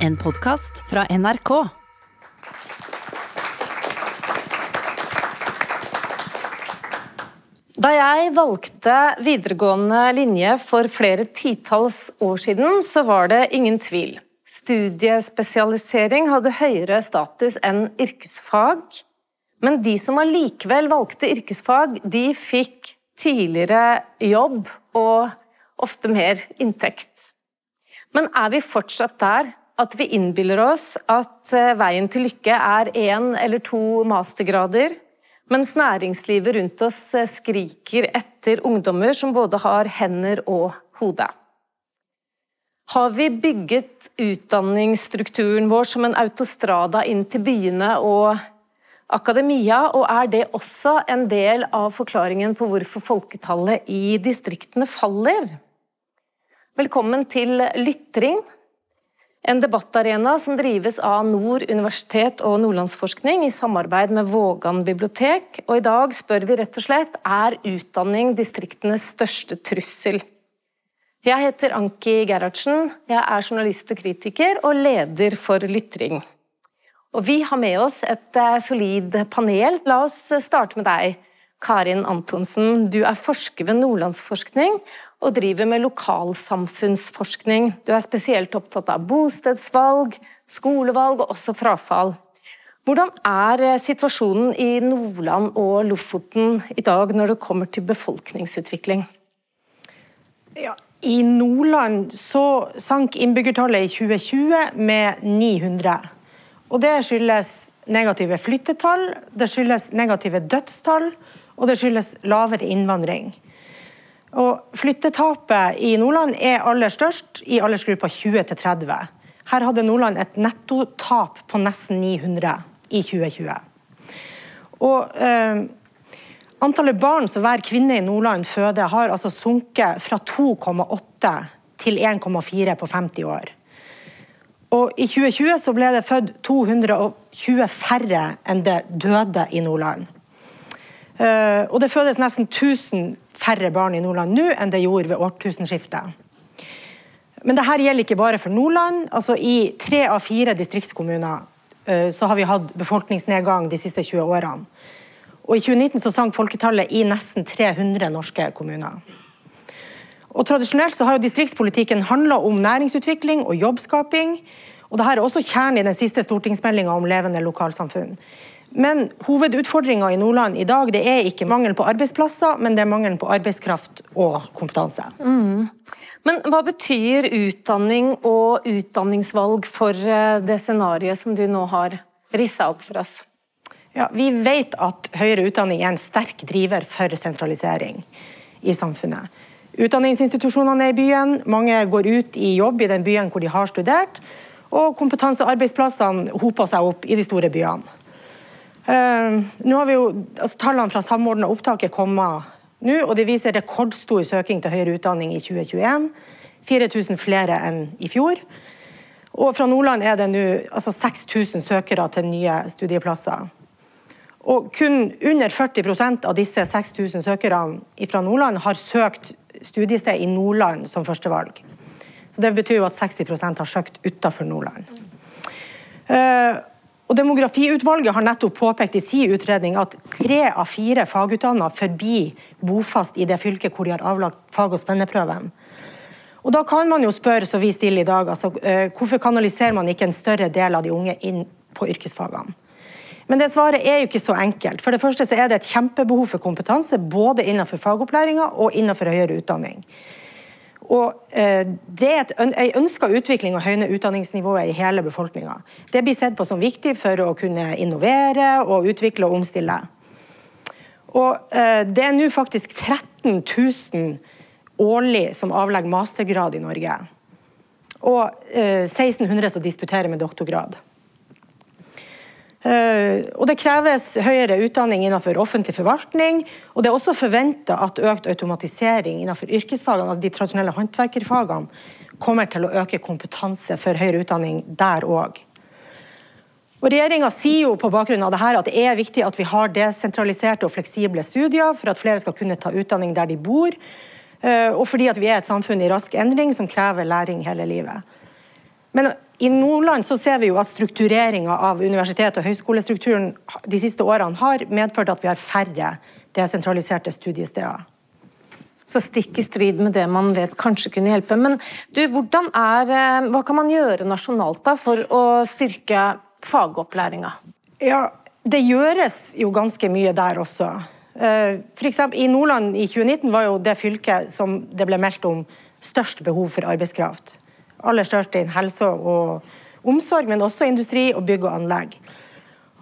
En podkast fra NRK. Da jeg valgte videregående linje for flere titalls år siden, så var det ingen tvil. Studiespesialisering hadde høyere status enn yrkesfag. Men de som allikevel valgte yrkesfag, de fikk tidligere jobb og ofte mer inntekt. Men er vi fortsatt der at vi innbiller oss at eh, veien til lykke er én eller to mastergrader, mens næringslivet rundt oss eh, skriker etter ungdommer som både har hender og hode. Har vi bygget utdanningsstrukturen vår som en autostrada inn til byene og akademia, og er det også en del av forklaringen på hvorfor folketallet i distriktene faller? Velkommen til Lytring, en debattarena som drives av Nord universitet og Nordlandsforskning i samarbeid med Vågan bibliotek. Og I dag spør vi rett og slett er utdanning distriktenes største trussel. Jeg heter Anki Gerhardsen, jeg er journalist og kritiker og leder for Lytring. Og Vi har med oss et eh, solid panel. La oss starte med deg, Karin Antonsen. Du er forsker ved Nordlandsforskning og driver med lokalsamfunnsforskning. Du er spesielt opptatt av bostedsvalg, skolevalg og også frafall. Hvordan er eh, situasjonen i Nordland og Lofoten i dag når det kommer til befolkningsutvikling? Ja, I Nordland så sank innbyggertallet i 2020 med 900. Og Det skyldes negative flyttetall, det skyldes negative dødstall og det skyldes lavere innvandring. Og Flyttetapet i Nordland er aller størst i aldersgruppa 20 30. Her hadde Nordland et nettotap på nesten 900 i 2020. Og eh, Antallet barn som hver kvinne i Nordland føder, har altså sunket fra 2,8 til 1,4 på 50 år. Og I 2020 så ble det født 220 færre enn det døde i Nordland. Eh, og det fødes nesten 1000 færre barn i Nordland nå enn det gjorde ved årtusenskiftet. Men dette gjelder ikke bare for Nordland. Altså, I tre av fire distriktskommuner uh, så har vi hatt befolkningsnedgang de siste 20 årene. Og I 2019 så sank folketallet i nesten 300 norske kommuner. Og Tradisjonelt så har jo distriktspolitikken handla om næringsutvikling og jobbskaping. og Dette er også kjernen i den siste stortingsmeldinga om levende lokalsamfunn. Men hovedutfordringa i Nordland i dag det er ikke mangel på arbeidsplasser, men det er mangelen på arbeidskraft og kompetanse. Mm. Men hva betyr utdanning og utdanningsvalg for eh, det scenarioet som du nå har rissa opp for oss? Ja, vi vet at høyere utdanning er en sterk driver for sentralisering i samfunnet. Utdanningsinstitusjonene er i byen, mange går ut i jobb i den byen hvor de har studert, og kompetansearbeidsplassene hoper seg opp i de store byene. Uh, nå har vi jo, altså, Tallene fra Samordna opptak er kommet nå, og de viser rekordstor søking til høyere utdanning i 2021. 4000 flere enn i fjor. Og fra Nordland er det nå altså 6000 søkere til nye studieplasser. Og kun under 40% av disse 6000 søkerne fra Nordland har søkt studiested i Nordland som førstevalg. Så Det betyr jo at 60% har søkt utenfor Nordland. Uh, og Demografiutvalget har nettopp påpekt i sin utredning at tre av fire fagutdanna forblir bofast i det fylket hvor de har avlagt fag- og svenneprøven. Og Da kan man jo spørre, så vi stiller i dag, altså, eh, hvorfor kanaliserer man ikke en større del av de unge inn på yrkesfagene? Men det svaret er jo ikke så enkelt. For det første så er det et kjempebehov for kompetanse både innenfor fagopplæringa og innenfor høyere utdanning. Og eh, Det er en ønska utvikling å høyne utdanningsnivået i hele befolkninga. Det blir sett på som viktig for å kunne innovere og utvikle og omstille. Og eh, Det er nå faktisk 13 000 årlig som avlegger mastergrad i Norge. Og 1600 eh, som disputerer med doktorgrad. Eh, og Det kreves høyere utdanning innenfor offentlig forvaltning. og Det er også forventa at økt automatisering innenfor yrkesfagene, altså de tradisjonelle håndverkerfagene, kommer til å øke kompetanse for høyere utdanning der òg. Regjeringa sier jo på bakgrunn av dette at det er viktig at vi har desentraliserte og fleksible studier for at flere skal kunne ta utdanning der de bor, eh, og fordi at vi er et samfunn i rask endring som krever læring hele livet. Men I Nordland så ser vi jo at struktureringa av universitet- og høyskolestrukturen de siste årene har medført at vi har færre desentraliserte studiesteder. Så stikk i strid med det man vet kanskje kunne hjelpe. Men du, er, eh, hva kan man gjøre nasjonalt da for å styrke fagopplæringa? Ja, det gjøres jo ganske mye der også. Eh, for eksempel, I Nordland i 2019 var jo det fylket som det ble meldt om størst behov for arbeidskraft. Aller størst innen helse og omsorg, men også industri og bygg og anlegg.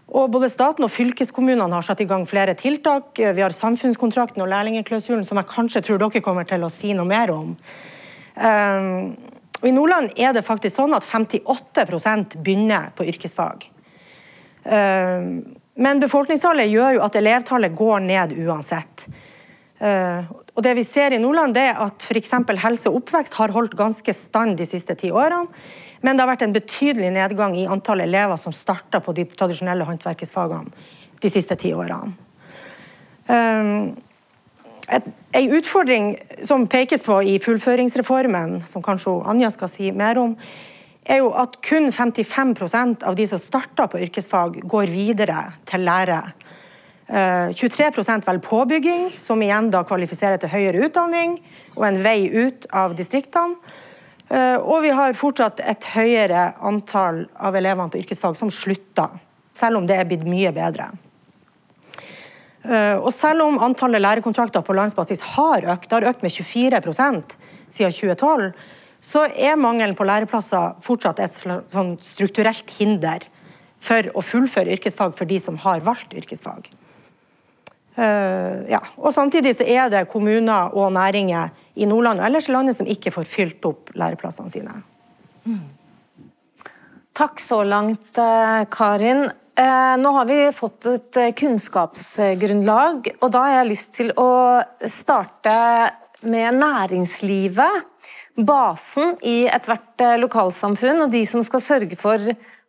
Og både staten og fylkeskommunene har satt i gang flere tiltak. Vi har samfunnskontrakten og lærlingklausulen, som jeg kanskje tror dere kommer til å si noe mer om. Um, og I Nordland er det faktisk sånn at 58% begynner på yrkesfag. Um, men befolkningstallet gjør jo at elevtallet går ned uansett. Og det vi ser i Nordland, det er at f.eks. helse og oppvekst har holdt ganske stand de siste ti årene. Men det har vært en betydelig nedgang i antall elever som starta på de tradisjonelle håndverksfagene de siste ti årene. Um, en utfordring som pekes på i fullføringsreformen, som kanskje Anja skal si mer om, er jo at kun 55% av de som starter på yrkesfag, går videre til lære. 23 uh, velger påbygging, som igjen da kvalifiserer til høyere utdanning og en vei ut av distriktene. Eh, og vi har fortsatt et høyere antall av elevene på yrkesfag som slutter, selv om det er blitt mye bedre. Eh, og selv om antallet lærekontrakter på landsbasis har økt, det har økt med 24% siden 2012, så er mangelen på læreplasser fortsatt et sånn strukturelt hinder for å fullføre yrkesfag for de som har valgt yrkesfag. Eh, ja. Og Samtidig så er det kommuner og næringer i Nordland og ellers i landet som ikke får fylt opp læreplassene sine. Mm. Takk så langt, eh, Karin. Eh, nå har vi fått et kunnskapsgrunnlag, og da har jeg lyst til å starte med næringslivet. Basen i ethvert lokalsamfunn, og de som skal sørge for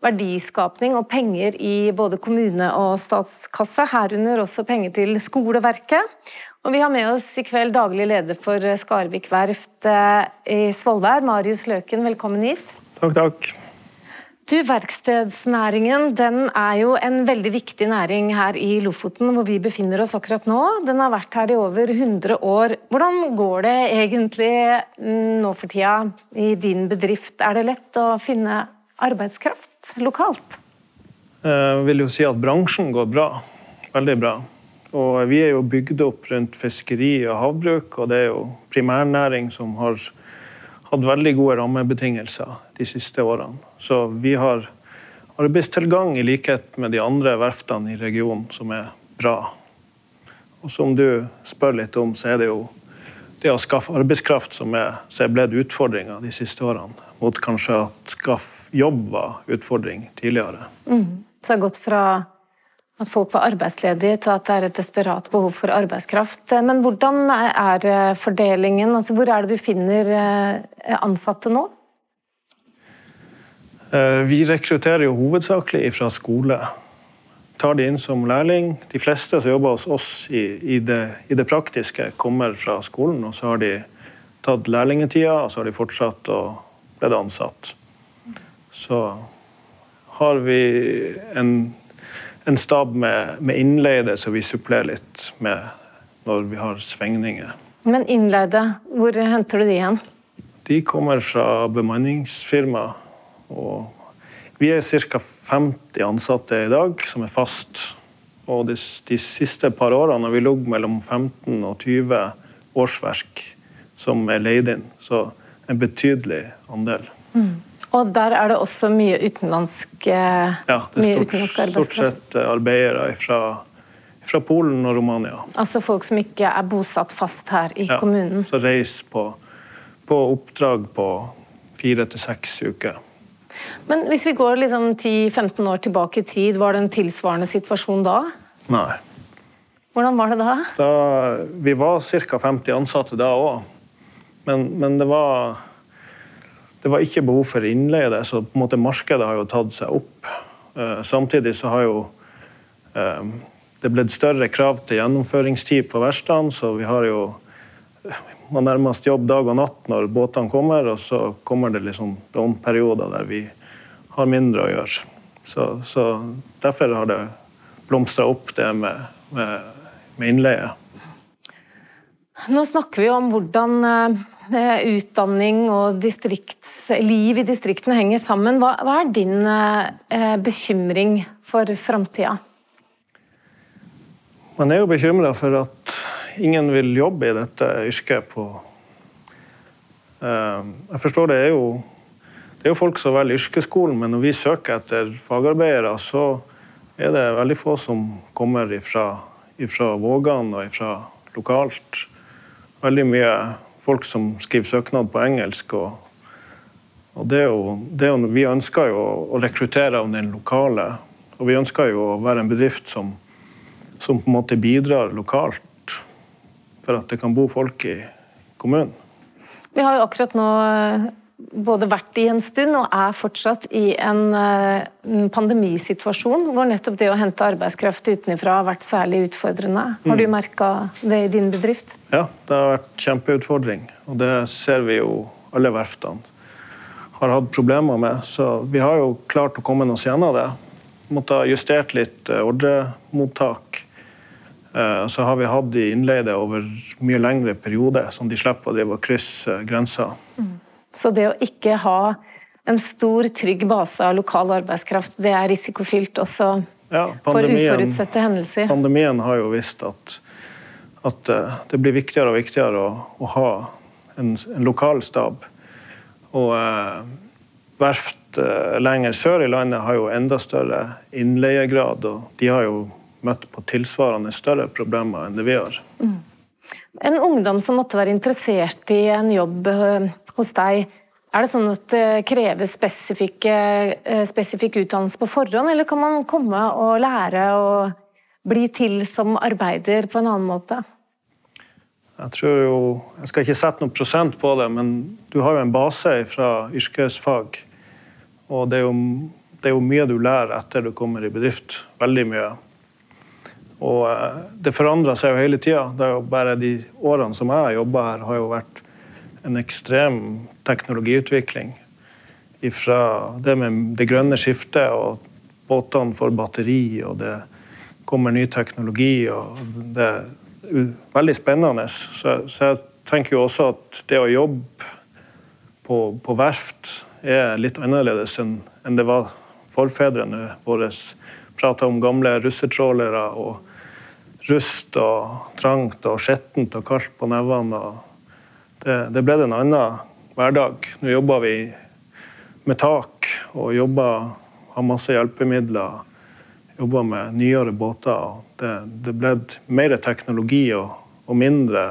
verdiskapning og penger i både kommune og statskasse, herunder også penger til skoleverket. Og vi har med oss i kveld daglig leder for Skarvik verft eh, i Svolvær, Marius Løken. Velkommen hit. Takk, takk. Du, Verkstedsnæringen den er jo en veldig viktig næring her i Lofoten, hvor vi befinner oss akkurat nå. Den har vært her i over 100 år. Hvordan går det egentlig nå for tida i din bedrift? Er det lett å finne arbeidskraft lokalt? Jeg vil jo si at bransjen går bra. Veldig bra. Og vi er jo bygd opp rundt fiskeri og havbruk, og det er jo primærnæring som har hatt veldig gode rammebetingelser de siste årene. Så vi har arbeidstilgang i likhet med de andre verftene i regionen som er bra. Og som du spør litt om, så er det jo det å skaffe arbeidskraft som er, er blitt utfordringa de siste årene. Mot kanskje at skaffe jobb var utfordring tidligere. Mm. Så det har gått fra at folk var arbeidsledige til at det er et desperat behov for arbeidskraft. Men hvordan er fordelingen? Altså, hvor er det du finner eh, ansatte nå? Eh, vi rekrutterer jo hovedsakelig fra skole. Tar de inn som lærling. De fleste som jobber hos oss i, i, det, i det, praktiske, kommer fra skolen. Og så har de tatt lærlingetida, og så har de fortsatt å bli ansatt. Så har vi en en stab med, med innleide som vi supplerer litt med når vi har svingninger. Men innleide, hvor henter du de igjen? De kommer fra bemanningsfirma. Og vi er ca. 50 ansatte i dag som er fast. Og de, de siste par årene har vi ligget mellom 15 og 20 årsverk som er leid inn. Så en betydelig andel. Mm. Og der er det også mye utenlandsk Ja, det er stort, stort sett eh, arbeidere fra, fra, Polen og Romania. Altså folk som ikke er bosatt fast her i ja, kommunen? Så reiser på, på oppdrag på fire til seks uker. Men hvis vi går liksom 10-15 år tilbake i tid, var det en tilsvarende situasjon da? Nei. Hvordan var det da? da vi var ca. 50 ansatte da òg. Men, men det var det var ikke behov for innleie, så på en måte markedet har jo tatt seg opp. Eh, samtidig så har jo eh, det blitt større krav til gjennomføringstid på verkstedene, så vi har jo man nærmest jobb dag og natt når båtene kommer, og så kommer det liksom noen perioder der vi har mindre å gjøre. Så, så derfor har det blomstra opp, det med, med, med, innleie. Nå snakker vi om hvordan eh, utdanning og liv i distriktene henger sammen. Hva, hva er din eh, bekymring for framtida? Man er jo bekymra for at ingen vil jobbe i dette yrket på eh, Jeg forstår det er jo det er jo folk som velger yrkesskolen, men når vi søker etter fagarbeidere, så er det veldig få som kommer ifra, ifra Vågan og ifra lokalt. Veldig mye folk som skriver søknad på engelsk. og, og det er jo, det er jo, Vi ønsker jo å rekruttere av den lokale, og vi ønsker jo å være en bedrift som som på en måte bidrar lokalt for at det kan bo folk i kommunen. Vi har jo akkurat nå eh, både vært i en stund og er fortsatt i en eh, pandemisituasjon hvor nettopp det å hente arbeidskraft utenfra har vært særlig utfordrende. Har du mm. merka det i din bedrift? Ja, det har vært kjempeutfordring. Og det ser vi jo alle verftene har hatt problemer med. Så vi har jo klart å komme oss gjennom det. Måtte ha justert litt eh, ordremottak så har vi hatt de innleide over mye lengre periode, som de slipper å drive og krysse grenser. Mm. Så det å ikke ha en stor, trygg base av lokal arbeidskraft, det er risikofylt også ja, for uforutsette hendelser? Pandemien har jo visst at, at eh, det blir viktigere og viktigere å, å ha en, en, lokal stab. Og eh, verft eh, lenger sør i landet har jo enda større innleiegrad, og de har jo møtt på tilsvarende større problemer enn det vi har. Mm. En ungdom som måtte være interessert i en jobb eh, hos deg, er det sånn at det kreves eh, spesifikk utdannelse på forhånd, eller kan man komme og lære å bli til som arbeider på en annen måte? Jeg tror jo, jeg skal ikke sette noen prosent på det, men du har jo en base fra yrkesfag. Og det er jo, det er jo mye du lærer etter du kommer i bedrift. Veldig mye. Og eh, det forandrer seg jo hele tida. Bare de årene som jeg har jobba her, har jo vært en ekstrem teknologiutvikling. Fra det med det grønne skiftet og båtene får batteri, og det kommer ny teknologi. og Det er veldig spennende. Så, så jeg tenker jo også at det å jobbe på, på verft er litt annerledes enn, enn det var forfedrene våre prata om gamle russetrålere og rust og trangt og skjettent og kaldt på nevene. Det, det, ble en annen hverdag. Nå jobber vi med tak og jobber, har masse hjelpemidler. Jobber med nyere båter. Det, det ble mer teknologi og, og mindre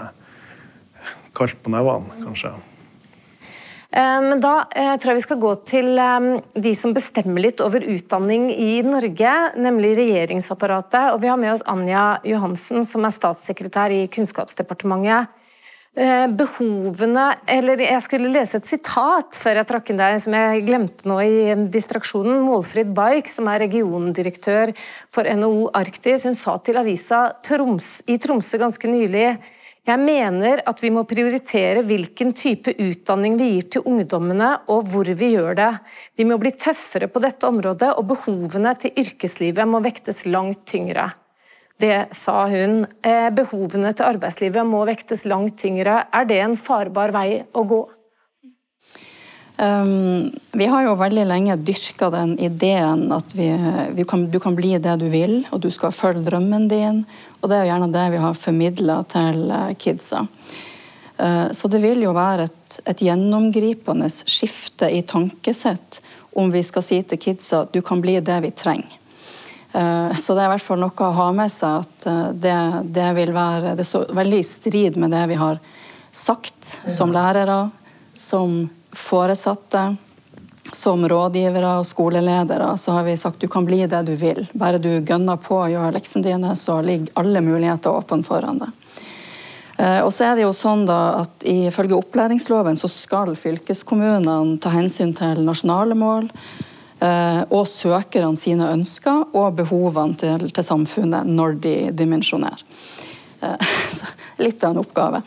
kaldt på nevene, kanskje. Eh, men da eh, tror jeg vi skal gå til eh, de som bestemmer litt over utdanning i Norge, nemlig regjeringsapparatet. Og vi har med oss Anja Johansen, som er statssekretær i Kunnskapsdepartementet. Behovene Eller jeg skulle lese et sitat før jeg trakk inn der, som jeg glemte nå i distraksjonen. Målfrid Baik, som er regiondirektør for NHO Arktis, hun sa til avisa i Tromsø ganske nylig jeg mener at vi må prioritere hvilken type utdanning vi gir til ungdommene, og hvor vi gjør det. Vi må bli tøffere på dette området, og behovene til yrkeslivet må vektes langt tyngre. Det sa hun. Eh, behovene til arbeidslivet må vektes langt tyngre. Er det en farbar vei å gå? Um, vi har jo veldig lenge dyrka den ideen at vi, vi kan, du kan bli det du vil, og du skal følge drømmen din. Og det er jo gjerne det vi har formidla til eh, kidsa. Uh, så det vil jo være et, et, gjennomgripende skifte i tankesett om vi skal si til kidsa du kan bli det vi trenger. Uh, så det er i hvert fall noe å ha med seg at det, det, vil være Det står veldig i strid med det vi har sagt som lærere, som foresatte, som rådgivere og skoleledere så har vi sagt du kan bli det du vil. Bare du gønner på og gjør leksene dine, så ligger alle muligheter åpne foran deg. Eh, og så er det jo sånn da at Ifølge opplæringsloven så skal fylkeskommunene ta hensyn til nasjonale mål eh, og søkerne sine ønsker og behovene til, til samfunnet når de dimensjonerer. Eh, litt av en oppgave.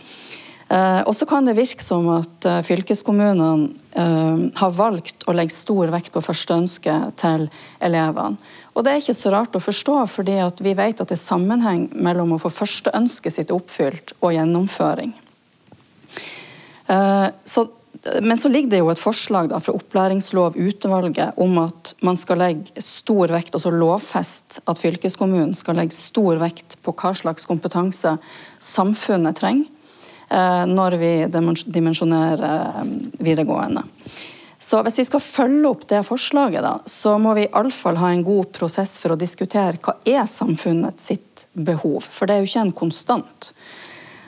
Eh, og så kan det virke som at eh, fylkeskommunene eh, har valgt å legge stor vekt på førsteønsket til elevene. Og det er ikke så rart å forstå, fordi vi vet at det er sammenheng mellom å få førsteønsket sitt oppfylt og gjennomføring. Så, men så ligger det jo et forslag da, fra Opplæringslovutvalget om at man skal legge stor vekt, altså lovfest at fylkeskommunen skal legge stor vekt på hva slags kompetanse samfunnet trenger når vi dimensjonerer eh, videregående. Så hvis vi skal følge opp det forslaget, da, så må vi iallfall ha en god prosess for å diskutere hva er samfunnet sitt behov, for det er jo ikke en konstant.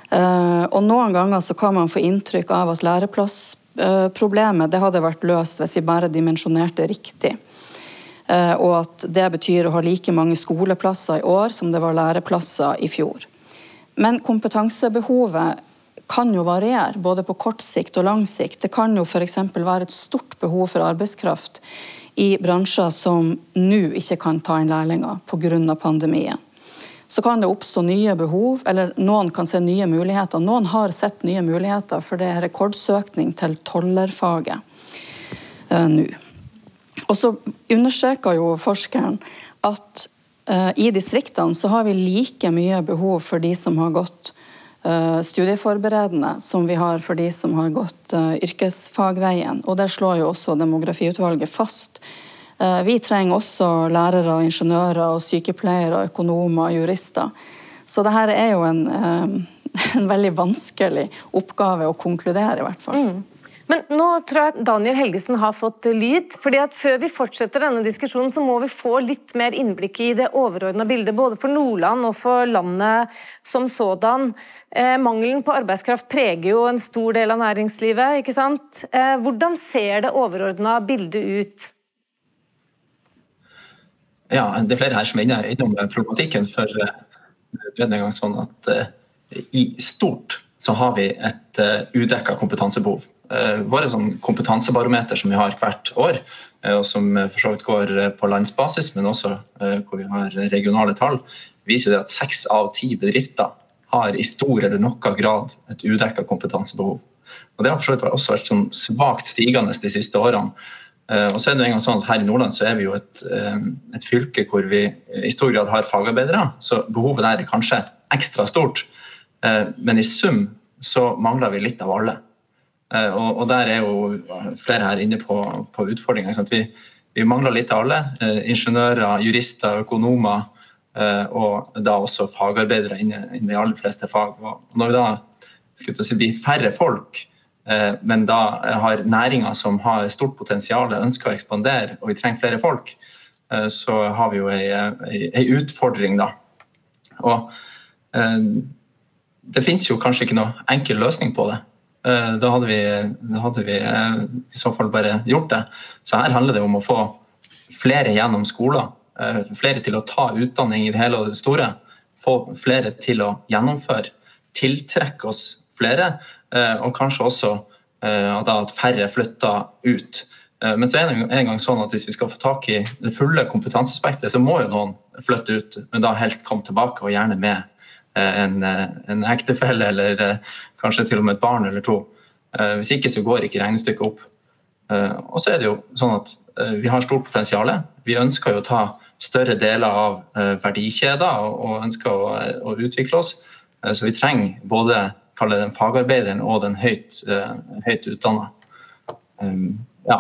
Eh, og noen ganger så kan man få inntrykk av at læreplassproblemet det hadde vært løst hvis vi bare dimensjonerte riktig. Og at det betyr å ha like mange skoleplasser i år som det var læreplasser i fjor. Men kompetansebehovet kan jo variere, både på kort sikt og lang sikt. Det kan jo f.eks. være et stort behov for arbeidskraft i bransjer som nå ikke kan ta inn lærlinger pga. pandemien. Så kan det oppstå nye behov, eller noen kan se nye muligheter. Noen har sett nye muligheter, for det er rekordsøkning til tollerfaget uh, nå. Og så understreker jo forskeren at uh, i distriktene så har vi like mye behov for de som har gått studieforberedende som vi har for de som har gått uh, yrkesfagveien. Og det slår jo også demografiutvalget fast. Uh, vi trenger også lærere, ingeniører, og sykepleiere, økonomer og jurister. Så dette er jo en, en, veldig vanskelig oppgave å konkludere, i hvert fall. Mm. Men nå tror jeg Daniel Helgesen har fått lyd. fordi at Før vi fortsetter denne diskusjonen, så må vi få litt mer innblikk i det overordna bildet. Både for Nordland og for landet som sådan. Eh, mangelen på arbeidskraft preger jo en stor del av næringslivet. ikke sant? Eh, hvordan ser det overordna bildet ut? Ja, Det er flere her som er innom problematikken. for eh, det er en gang sånn at eh, I stort så har vi et uh, udekka kompetansebehov. Eh, våre sånn kompetansebarometer som vi har hvert år, eh, og som for så vidt går eh, på landsbasis, men også hvor vi har regionale tall, viser det at seks av ti bedrifter har i stor eller noe grad et udekka kompetansebehov. Og Det har for så vidt også vært sånn svakt stigende de siste årene. Og så er det en gang sånn at Her i Nordland så er vi jo et, et fylke hvor vi i stor grad har fagarbeidere, så behovet der er kanskje ekstra stort. Men i sum så mangler vi litt av alle. Eh, og, og, der er jo flere her inne på, på utfordringer. Vi, vi, mangler litt av alle. Eh, ingeniører, jurister, økonomer eh, og da også fagarbeidere inne, i de aller fleste fag. Og når vi da skal si, blir færre folk, men da har næringer som har stort potensial, ønsker å ekspandere, og vi trenger flere folk, så har vi jo ei utfordring, da. Og det finnes jo kanskje ikke noe enkel løsning på det. Eh, da hadde, vi, da hadde vi eh, i så fall bare gjort det. Så her handler det om å få flere gjennom skoler. Eh, flere til å ta utdanning i det hele og det store. Få flere til å gjennomføre. Tiltrekke oss flere, og kanskje også at færre flytter ut. Men så er det en gang sånn at hvis vi skal få tak i det fulle kompetansespekteret, så må jo noen flytte ut, men da helst komme tilbake, og gjerne med en, en ektefelle eller kanskje til og med et barn eller to. Eh, hvis ikke så går ikke regnestykket opp. Eh, og så er det jo sånn at eh, vi har stort potensial. Vi ønsker jo å ta større deler av verdikjeder og ønsker å, å utvikle oss. Så vi trenger både den fagarbeideren og den høyt, høyt utdanna. Ja,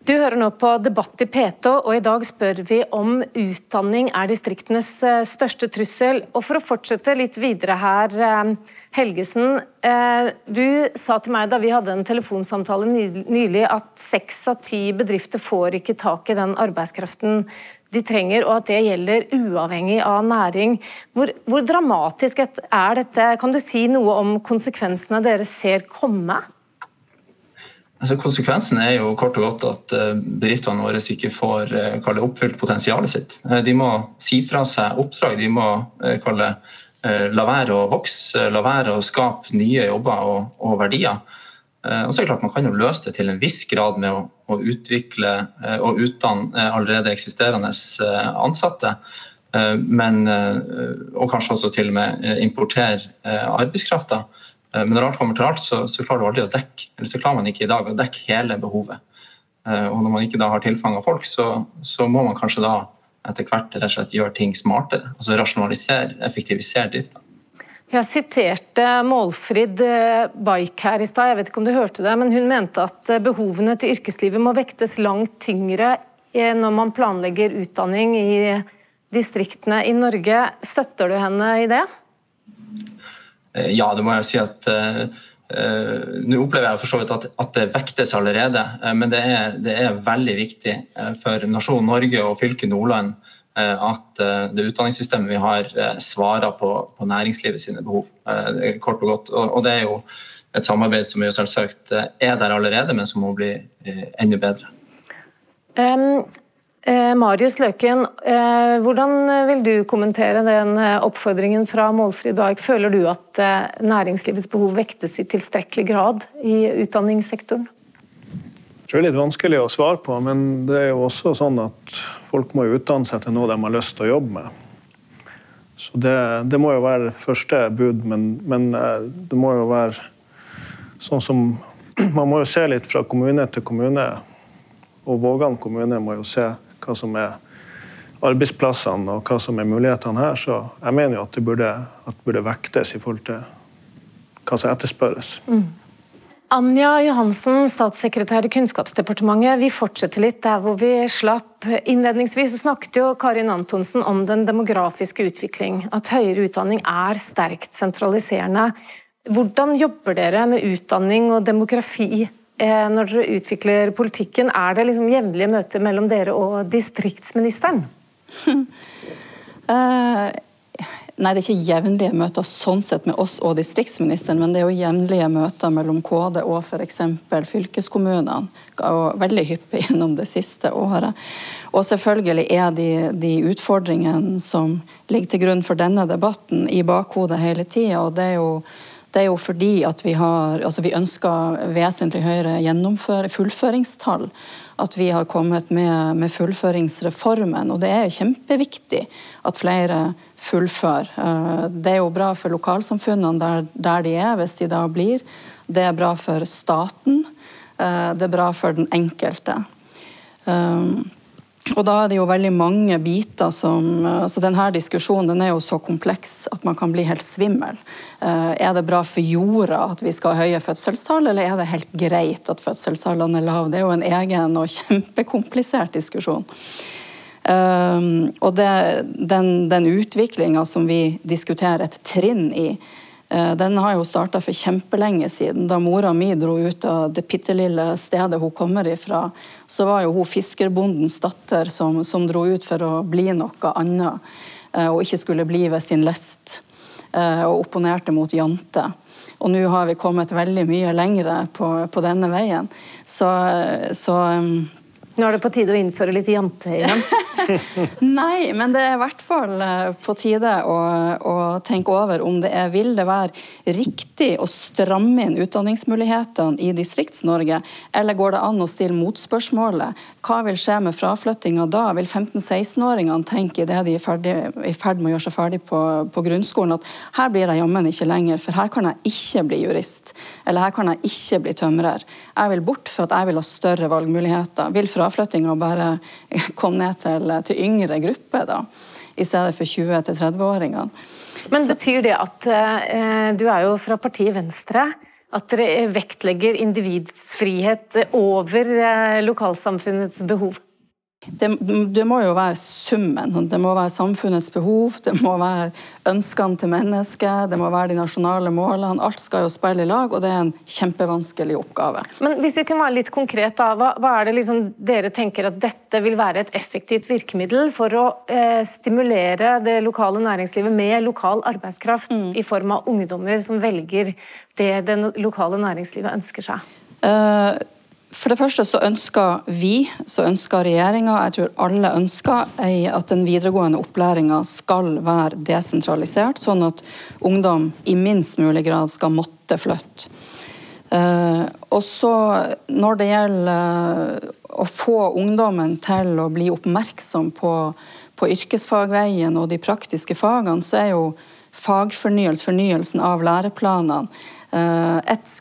du hører nå på Debatt i P2, og i dag spør vi om utdanning er distriktenes eh, største trussel. Og For å fortsette litt videre her, eh, Helgesen. Eh, du sa til meg da vi hadde en telefonsamtale nylig at seks av ti bedrifter får ikke tak i den arbeidskraften de trenger, og at det gjelder uavhengig av næring. Hvor, hvor dramatisk er dette? Kan du si noe om konsekvensene dere ser komme? Altså, konsekvensen er jo kort og godt at eh, bedriftene våre ikke får kalle, oppfylt potensialet sitt. Eh, de må si fra seg oppdrag, de må kalle, la være å vokse, la være å skape nye jobber og, og verdier. Og så er det klart Man kan jo løse det til en viss grad med å, å utvikle og utdanne allerede eksisterende ansatte. Men, og kanskje også til og med importere arbeidskrafta. Men når alt kommer til alt, så, så klarer du aldri å dekke eller så klarer man ikke i dag å dekke hele behovet. Og når man ikke da har tilfang av folk, så, så må man kanskje da etter hvert rett og slett gjøre ting smartere. Altså rasjonalisere, effektivisere drifta. Jeg siterte Målfrid Baik her i stad, jeg vet ikke om du hørte det, men hun mente at behovene til yrkeslivet må vektes langt tyngre når man planlegger utdanning i distriktene i Norge. Støtter du henne i det? Eh, ja, det må jeg si at uh, uh, Nå opplever jeg for så vidt at, at det vektes allerede, uh, men det er, det er, veldig viktig for nasjonen Norge og fylket Nordland at det utdanningssystemet vi har, svarer på, på næringslivet sine behov. kort og godt. Og, og, det er jo et samarbeid som jo selvsagt er der allerede, men som må bli enda bedre. Um, Eh, Marius Løken, eh, hvordan vil du kommentere den eh, oppfordringen fra Målfrid Baek? Føler du at næringslivets behov vektes i tilstrekkelig grad i utdanningssektoren? Det er litt vanskelig å svare på, men det er jo også sånn at folk må utdanne seg til noe de har lyst til å jobbe med. Så det, det må jo være første bud, men, men, det må jo være sånn som Man må jo se litt fra kommune til kommune, og Vågan kommune må jo se hva som er arbeidsplassene og hva som er mulighetene her. Så jeg mener jo at det burde, at det burde vektes i forhold til hva som etterspørres. Mm. Anja Johansen, statssekretær i Kunnskapsdepartementet. Vi fortsetter litt der hvor vi slapp. Innledningsvis snakket jo Karin Antonsen om den demografiske utvikling. At høyere utdanning er sterkt sentraliserende. Hvordan jobber dere med utdanning og demografi når dere utvikler politikken, er det liksom jevnlige møter mellom dere og distriktsministeren? uh, nei, det er ikke jevnlige møter sånn sett med oss og distriktsministeren, men det er jo jevnlige møter mellom KD og f.eks. fylkeskommunene. Og veldig hyppig gjennom det siste året. Og selvfølgelig er de, de utfordringene som ligger til grunn for denne debatten, i bakhodet hele tida. Og det er jo det er jo fordi at vi, har, altså vi ønsker vesentlig høyere fullføringstall. At vi har kommet med, med, fullføringsreformen. Og det er kjempeviktig at flere fullfører. Eh, det er jo bra for lokalsamfunnene der, der de er, hvis de da blir. Det er bra for staten. Eh, det er bra for den enkelte. Og da er det jo veldig mange biter som altså Denne diskusjonen den er jo så kompleks at man kan bli helt svimmel. Eh, er det bra for jorda at vi skal ha høye fødselstall, eller er det helt greit at fødselstallene er lave? Det er jo en egen og kjempekomplisert diskusjon. Um, og det, den, den utviklinga som vi diskuterer et trinn i, Eh, den har jo starta for kjempelenge siden. Da mora mi dro ut av det bitte lille stedet hun kommer ifra, så var jo hun fiskerbondens datter som, som dro ut for å bli noe annet, eh, og ikke skulle bli ved sin lest, eh, og opponerte mot jante. Og nå har vi kommet veldig mye lengre på, på denne veien. Så, så nå er det på tide å innføre litt jante igjen. Nei, men det er i hvert fall eh, på tide å, å, tenke over om det er, vil det være riktig å stramme inn utdanningsmulighetene i Distrikts-Norge, eller går det an å stille motspørsmålet hva vil skje med fraflyttinga da? Vil 15-16-åringene tenke idet de er i ferd med å gjøre seg ferdig på, på grunnskolen at her blir jeg jammen ikke lenger, for her kan jeg ikke bli jurist, eller her kan jeg ikke bli tømrer. Jeg vil bort for at jeg vil ha større valgmuligheter. Vil fra fraflyttinga bare kom ned til, til yngre grupper, da, i stedet for 20-30-åringene. Men betyr det at eh, Du er jo fra partiet Venstre. At dere vektlegger individets frihet over eh, lokalsamfunnets behov? Det, det, må jo være summen. Det må være samfunnets behov, det må være ønskene til mennesket, det må være de nasjonale målene. Alt skal jo spille i lag, og det er en kjempevanskelig oppgave. Men hvis vi kan være litt konkret, da, hva, hva er det liksom dere tenker at dette vil være et effektivt virkemiddel for å eh, stimulere det lokale næringslivet med lokal arbeidskraft mm. i form av ungdommer som velger det det lokale næringslivet ønsker seg? Uh, for det første så ønsker vi, så ønsker regjeringa, jeg tror alle ønsker, at den videregående opplæringa skal være desentralisert, sånn at ungdom i minst mulig grad skal måtte flytte. Uh, og så når det gjelder å få ungdommen til å bli oppmerksom på, på yrkesfagveien og de praktiske fagene, så er jo fagfornyelsen, fornyelsen av læreplanene, Et,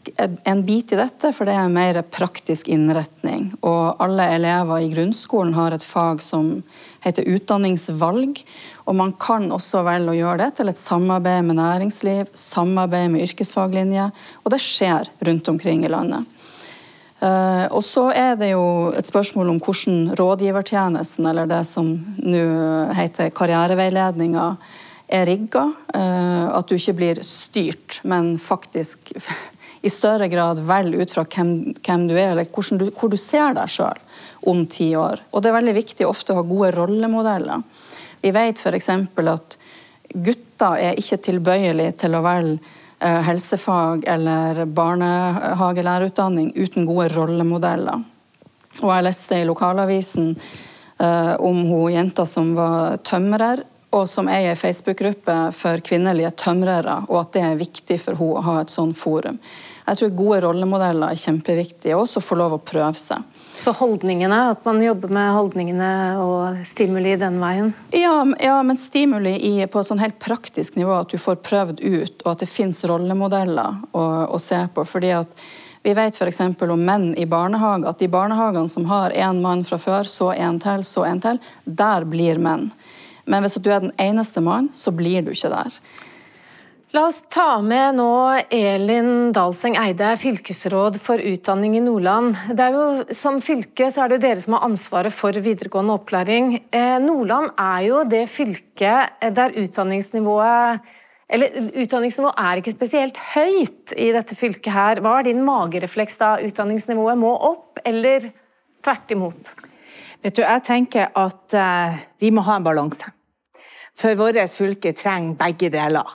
en bit i dette, for det er mer praktisk innretning. Og alle elever i grunnskolen har et fag som heter utdanningsvalg. Og man kan også velge å gjøre det til et samarbeid med næringsliv, samarbeid med yrkesfaglinje, og det skjer rundt omkring i landet. Uh, og så er det jo et spørsmål om hvordan rådgivertjenesten, eller det som nå heter karriereveiledninga, er rigga. Uh, at du ikke blir styrt, men faktisk i større grad velger ut fra hvem, hvem du er, eller du, hvor du ser deg sjøl om ti år. Og det er veldig viktig ofte å ha gode rollemodeller. Vi vet f.eks. at gutter er ikke tilbøyelige til å velge eh, helsefag eller barnehagelærerutdanning uten gode rollemodeller. Og jeg leste i lokalavisen uh, om hun jenta som var tømrer, og som er i ei Facebook-gruppe for kvinnelige tømrere, og at det er viktig for henne å ha et sånt forum. Jeg tror gode rollemodeller er kjempeviktig, og også få lov å prøve seg. Så holdningene, at man jobber med holdningene og stimuli den veien? Ja, ja men stimuli i, på et sånn helt praktisk nivå, at du får prøvd ut, og at det fins rollemodeller å, å, se på. fordi at vi vet f.eks. om menn i barnehage, at de barnehagene som har én mann fra før, så en til, så en til, der blir menn. Men hvis du er den eneste mannen, så blir du ikke der. La oss ta med nå Elin Dalseng Eide, fylkesråd for utdanning i Nordland. Det er jo, som fylke så er det dere som har ansvaret for videregående opplæring. Eh, Nordland er jo det fylket der utdanningsnivået eller Utdanningsnivået er ikke spesielt høyt i dette fylket. her. Hva er din magerefleks da? Utdanningsnivået må opp, eller tvert imot? Vet du, Jeg tenker at eh, vi må ha en balanse. For vårt fylke trenger begge deler.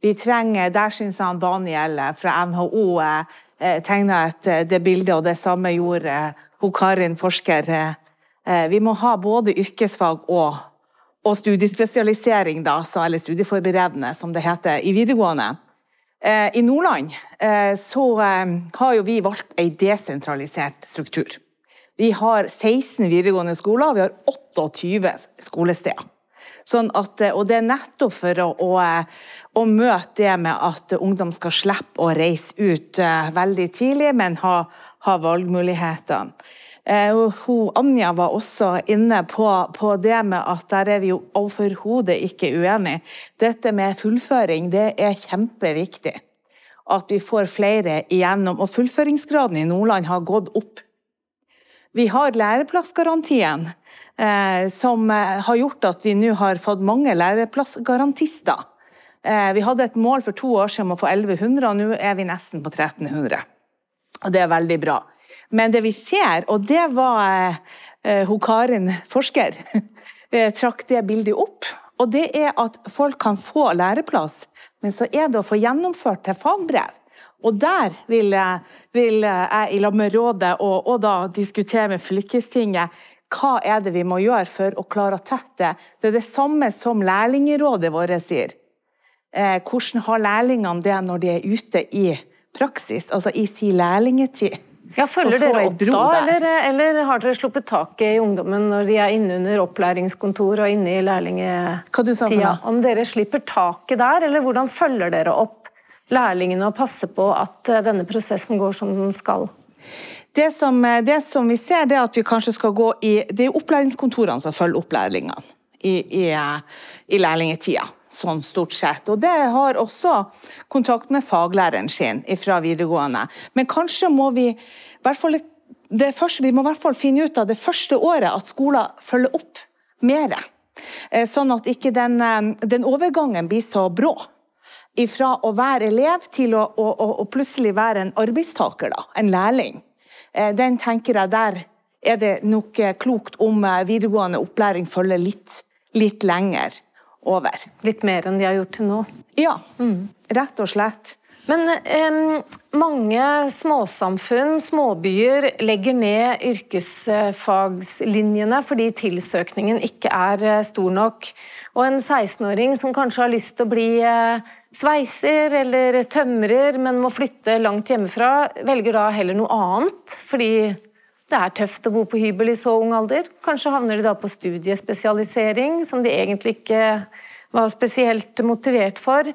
Vi trenger, Der syns han Daniel fra NHO eh, tegna eh, det bildet, og det samme gjorde hun Karin, forsker. Eh, vi må ha både yrkesfag og, og studiespesialisering, da, eller studieforberedende, som det heter, i videregående. Eh, I Nordland eh, så eh, har jo vi valgt en desentralisert struktur. Vi har 16 videregående skoler, og vi har 28 skolesteder. Sånn at, og det er nettopp for å, å, å, møte det med at ungdom skal slippe å reise ut uh, veldig tidlig, men ha, ha valgmuligheter. Uh, hun, Anja var også inne på, på, det med at der er vi jo overhodet ikke uenige. Dette med fullføring det er kjempeviktig. At vi får flere igjennom. Og fullføringsgraden i Nordland har gått opp. Vi har læreplassgarantien. Eh, som eh, har gjort at vi nå har fått mange læreplassgarantister. Eh, vi hadde et mål for to år siden om å få 1100, og nå er vi nesten på 1300. Og det er veldig bra. Men det vi ser, og det var hun Karin, forsker, trakk det bildet opp. Og det er at folk kan få læreplass, men så er det å få gjennomført til fagbrev. Og der vil, vil jeg i lag med rådet og, og, da diskutere med fylkestinget hva er det vi må gjøre for å klare å tette? Det er det samme som lærlingrådet vårt sier. Eh, hvordan har lærlingene det når de er ute i praksis, altså i sin lærlingetid? Ja, Følger dere opp da, eller, eller, har dere sluppet taket i ungdommen når de er inne under opplæringskontor og inne i lærlingetida? Om dere slipper taket der, eller hvordan følger dere opp lærlingene og passer på at eh, denne prosessen går som den skal? Det som, eh, det som, vi ser, det er at vi kanskje skal gå i Det er opplæringskontorene som følger opp lærlingene i, i, eh, i lærlingetida, sånn stort sett. Og det har også kontakt med faglæreren sin fra videregående. Men kanskje må vi fall første, vi må i hvert fall finne ut av det første året at skolen følger opp mer. Eh, sånn at ikke den, den overgangen blir så brå fra å være elev til å, å, å, plutselig være en arbeidstaker, da, en lærling. Eh, den tenker jeg der er det nok eh, klokt om eh, videregående opplæring følger litt, litt lenger over. Litt mer enn de har gjort til nå? Ja, mm. rett og slett. Men eh, mange småsamfunn, småbyer, legger ned yrkesfagslinjene fordi tilsøkningen ikke er stor nok. Og en 16-åring som kanskje har lyst til å bli eh, sveiser eller tømrer, men må flytte langt hjemmefra, velger da heller noe annet, fordi det er tøft å bo på hybel i så ung alder. Kanskje havner de da på studiespesialisering, som de egentlig ikke var spesielt motivert for.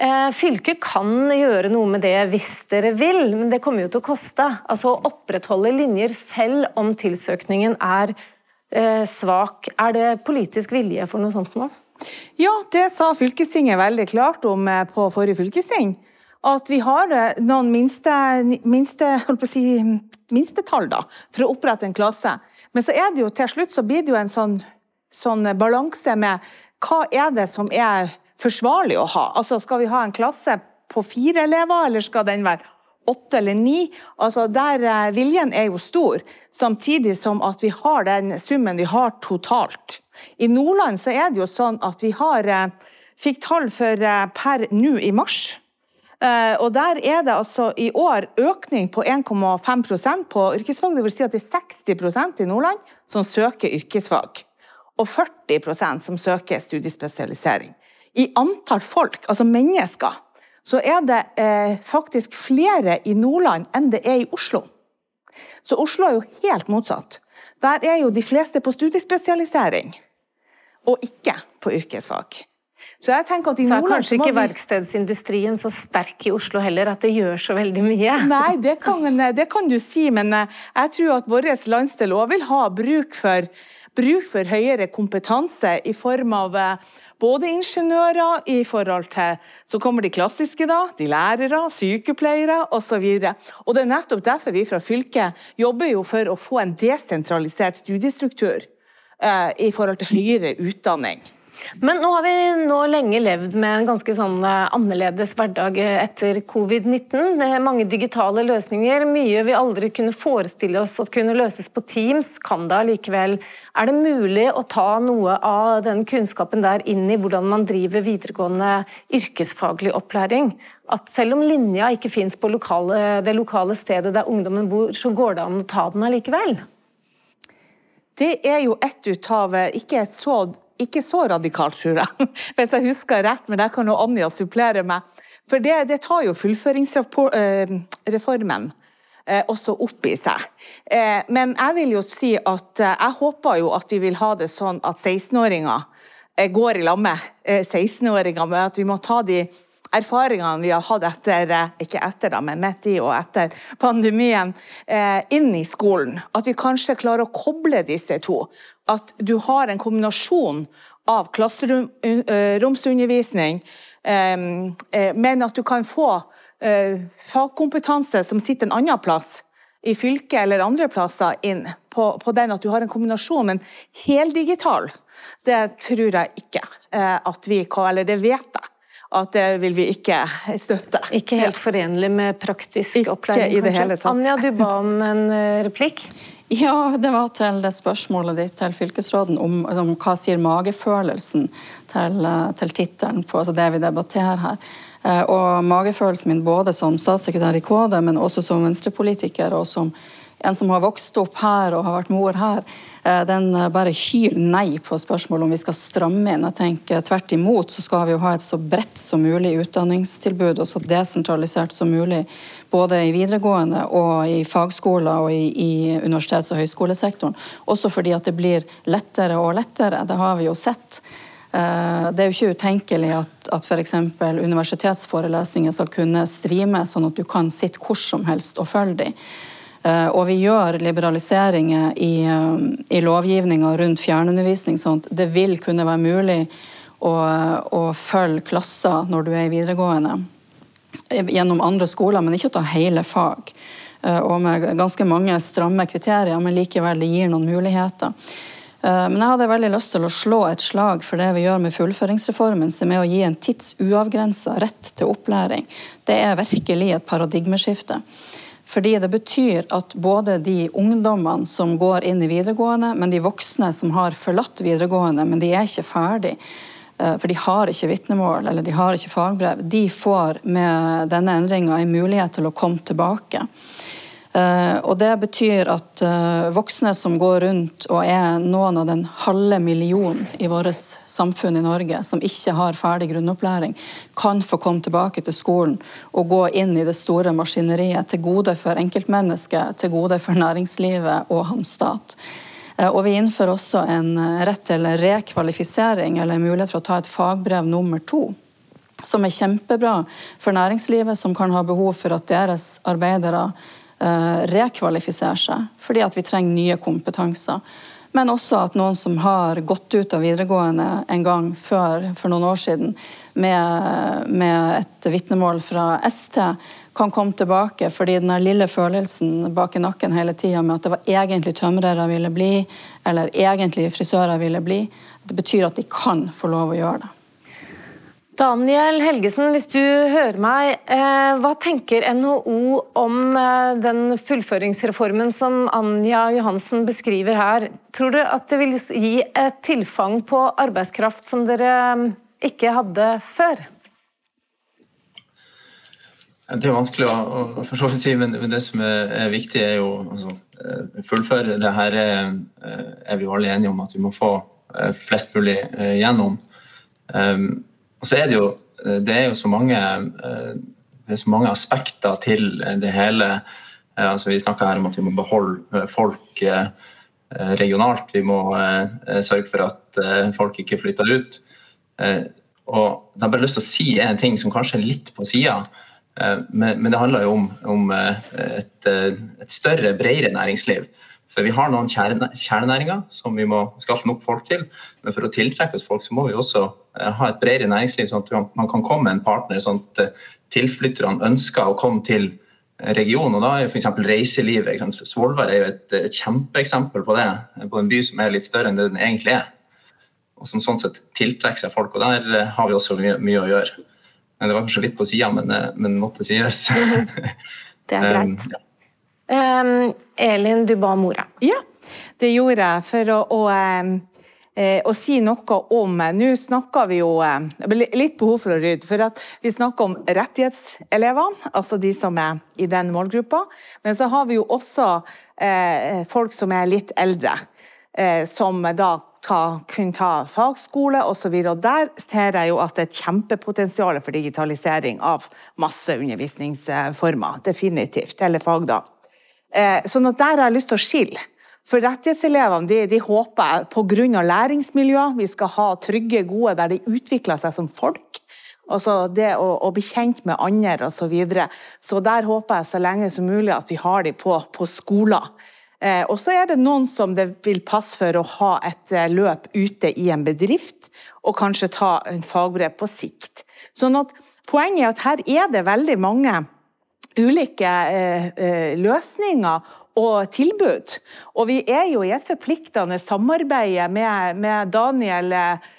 Eh, fylket kan gjøre noe med det hvis dere vil, men det kommer jo til å koste. Altså Å opprettholde linjer selv om tilsøkningen er eh, svak. Er det politisk vilje for noe sånt nå? Ja, det sa fylkestinget veldig klart om eh, på forrige fylkesting. At vi har noen minste, minste, si, minstetall da, for å opprette en klasse. Men så er det jo til slutt så blir det jo en sånn, sånn balanse med hva er det som er forsvarlig å ha? Altså, Skal vi ha en klasse på fire elever, eller skal den være åtte eller ni? Altså, der eh, Viljen er jo stor, samtidig som at vi har den summen vi har totalt. I Nordland så er det jo sånn at vi har, eh, fikk tall for eh, per nå i mars. Og Der er det altså i år økning på 1,5% på yrkesfag. Det vil si at det er 60% i Nordland som søker yrkesfag. Og 40% som søker studiespesialisering i antall folk, altså mennesker, så er det eh, faktisk flere i Nordland enn det er i Oslo. Så Oslo er jo helt motsatt. Der er jo de fleste på studiespesialisering, og ikke på yrkesfag. Så jeg tenker at i så er kanskje ikke verkstedsindustrien så sterk i Oslo heller, at det gjør så veldig mye? Nei, det kan, det kan du si, men eh, jeg tror at vår landsdel òg vil ha bruk for, bruk for høyere kompetanse i form av eh, både ingeniører i forhold til Så kommer de klassiske, da. De lærere, sykepleiere osv. Og det er nettopp derfor vi fra fylket jobber jo for å få en desentralisert studiestruktur eh, i forhold til høyere utdanning. Men nå har vi nå lenge levd med en ganske sånn eh, annerledes hverdag etter covid-19. Mange digitale løsninger, mye vi aldri kunne forestille oss at kunne løses på Teams, kan det allikevel. Er det mulig å ta noe av den kunnskapen der inn i hvordan man driver videregående yrkesfaglig opplæring? At selv om linja ikke fins på lokale, det lokale stedet der ungdommen bor, så går det an å ta den allikevel? Det er jo ett ut av ikke så ikke så radikalt, tror jeg, hvis jeg husker rett, men der kan jo Anja supplere meg. For det, det tar jo fullføringsreformen eh, også opp i seg. Eh, men jeg vil jo si at eh, jeg håper jo at vi vil ha det sånn at 16-åringer går i lag med 16-åringer, med at vi må ta de erfaringene vi har hatt etter, eh, ikke etter da, men midt i og etter pandemien, eh, inn i skolen. At vi kanskje klarer å koble disse to. At du har en kombinasjon av klasseromsundervisning, eh, men at du kan få fagkompetanse som sitter en annen plass i fylket eller andre plasser inn på, på, den at du har en kombinasjon, men heldigital, det tror jeg ikke at vi eller det vet jeg at det vil vi ikke støtte. Ikke helt forenlig med praktisk ikke opplæring? Ikke i det hele tatt. Anja, du ba om en eh, replikk? Ja, det var til det spørsmålet ditt til fylkesråden om, om hva sier magefølelsen til, eh, til tittelen på altså det vi debatterer her. Eh, og magefølelsen min både som statssekretær i KD, men også som venstrepolitiker og som en som har vokst opp her og har vært mor her, eh, den eh, bare hyler nei på spørsmålet om vi skal stramme inn. Jeg tenker Tvert imot så skal vi jo ha et så bredt som mulig utdanningstilbud og så desentralisert som mulig. Både i videregående og i fagskoler og i, i universitets- og høyskolesektoren. Også fordi at det blir lettere og lettere. Det har vi jo sett. Eh, det er jo ikke utenkelig at, at f.eks. universitetsforelesninger skal kunne streame, sånn at du kan sitte hvor som helst og følge dem. Eh, og vi gjør liberaliseringer i, eh, i lovgivninga rundt fjernundervisning, sånn at det vil kunne være mulig å, å følge klasser når du er i videregående eh, gjennom andre skoler, men ikke å ta hele fag. Og med ganske mange stramme kriterier, men likevel det gir noen muligheter. Men jeg hadde veldig lyst til å slå et slag for det vi gjør med fullføringsreformen, som er å gi en tidsuavgrensa rett til opplæring. Det er virkelig et paradigmeskifte. Fordi det betyr at både de ungdommene som går inn i videregående, men de voksne som har forlatt videregående, men de er ikke ferdig, eh, for de har ikke vitnemål eller de har ikke fagbrev, de får med denne endringa en mulighet til å komme tilbake. Eh, og Det betyr at eh, voksne som går rundt og er noen av den halve millionen i vårt samfunn i Norge som ikke har ferdig grunnopplæring, kan få komme tilbake til skolen og gå inn i det store maskineriet til gode for enkeltmennesket, til gode for næringslivet og hans stat. Eh, og Vi innfører også en rett til rekvalifisering eller mulighet for å ta et fagbrev nummer to. som er kjempebra for næringslivet, som kan ha behov for at deres arbeidere eh, rekvalifiserer seg, fordi at vi trenger nye kompetanser. Men også at noen som har gått ut av videregående en gang før, for noen år siden, med, med et vitnemål fra ST, kan komme tilbake. Fordi den lille følelsen bak i nakken hele tida med at det var egentlig tømrere ville bli, eller egentlig frisører ville bli, det betyr at de kan få lov å gjøre det. Daniel Helgesen, hvis du hører meg, eh, hva tenker NHO om eh, den fullføringsreformen som Anja Johansen beskriver her? Tror du at det vil gi et tilfang på arbeidskraft som dere eh, ikke hadde før? Det er vanskelig å, for så vidt si, men det som er, viktig, er jo altså, fullføre. Det her er, er vi alle enige om at vi må få flest mulig gjennom. Um, og så er det jo, eh, det er jo så mange, eh, så mange aspekter til det hele. Eh, altså vi snakker her om at vi må beholde folk regionalt. Vi må sørge for at folk ikke flytter ut. Og jeg har bare lyst til å si en ting som kanskje er litt på sida. Men, det handler jo om, om et, et, større, bredere næringsliv. For vi har noen kjernenæringer som vi må skaffe nok folk til. Men for å tiltrekke oss folk, så må vi også eh, ha et bredere næringsliv, sånn at man kan komme med en partner. sånn at eh, tilflytterne ønsker å komme til regionen. og Da er f.eks. reiselivet. Svolvær er jo et, et, kjempeeksempel på det. På en by som er litt større enn det den egentlig er. Og som sånn sett tiltrekker seg folk. og Der eh, har vi også mye, mye å gjøre. Det var kanskje litt på sida, men, men måtte sies. det er greit. um, ja. Um, Elin, du ba om ordet. Ja, det gjorde jeg for å, å, eh, å si noe om Nå snakker vi jo Litt behov for å rydde. For vi snakker om rettighetselevene, altså de som er i den målgruppa. Men så har vi jo også eh, folk som er litt eldre, eh, som da ta, kunne ta fagskole osv. Der ser jeg jo at det er et kjempepotensial for digitalisering av masse undervisningsformer. Definitivt. Eller fag, da. Eh, sånn at Der har jeg lyst til å skille. For rettighetselevene de, de håper pga. læringsmiljø vi skal ha trygge, gode, der de utvikler seg som folk. Altså det å, å bli kjent med andre osv. Så, videre. så der håper jeg så lenge som mulig at vi har de på, på skoler. Eh, og så er det noen som det vil passe for å ha et eh, løp ute i en bedrift, og kanskje ta en fagbrev på sikt. Sånn at Poenget er at her er det veldig mange ulike eh, eh, løsninger og tilbud. Og vi er jo i et forpliktende samarbeid med, med Daniel eh,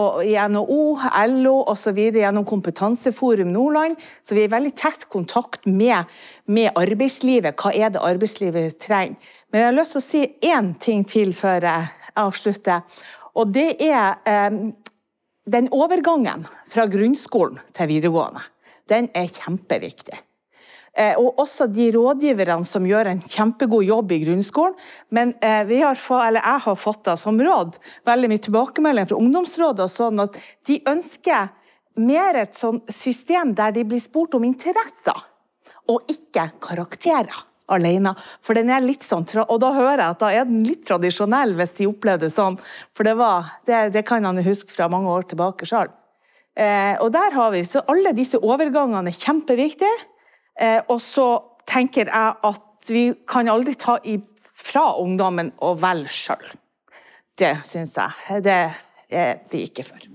og i NHO, LO osv. gjennom Kompetanseforum Nordland. Så vi er i veldig tett kontakt med, med, arbeidslivet. Hva er det arbeidslivet trenger? Men jeg har lyst til å si én ting til før jeg avslutter. Og det er eh, den overgangen fra grunnskolen til videregående den er kjempeviktig. Eh, og også de rådgiverne som gjør en kjempegod jobb i grunnskolen. Men eh, har fått, jeg har fått det som råd, veldig mye tilbakemelding fra Ungdomsrådet, og sånn at de ønsker mer et sånn system der de blir spurt om interesser, og ikke karakterer alene. For den er litt sånn, og da hører jeg at da er den litt tradisjonell, hvis de opplevde det sånn. For det, var, det, det kan han huske fra mange år tilbake sjøl. Eh, og der har vi, så Alle disse overgangene er kjempeviktige. Eh, og så tenker jeg at vi kan aldri ta fra ungdommen og velge sjøl. Det syns jeg. Det er vi ikke for.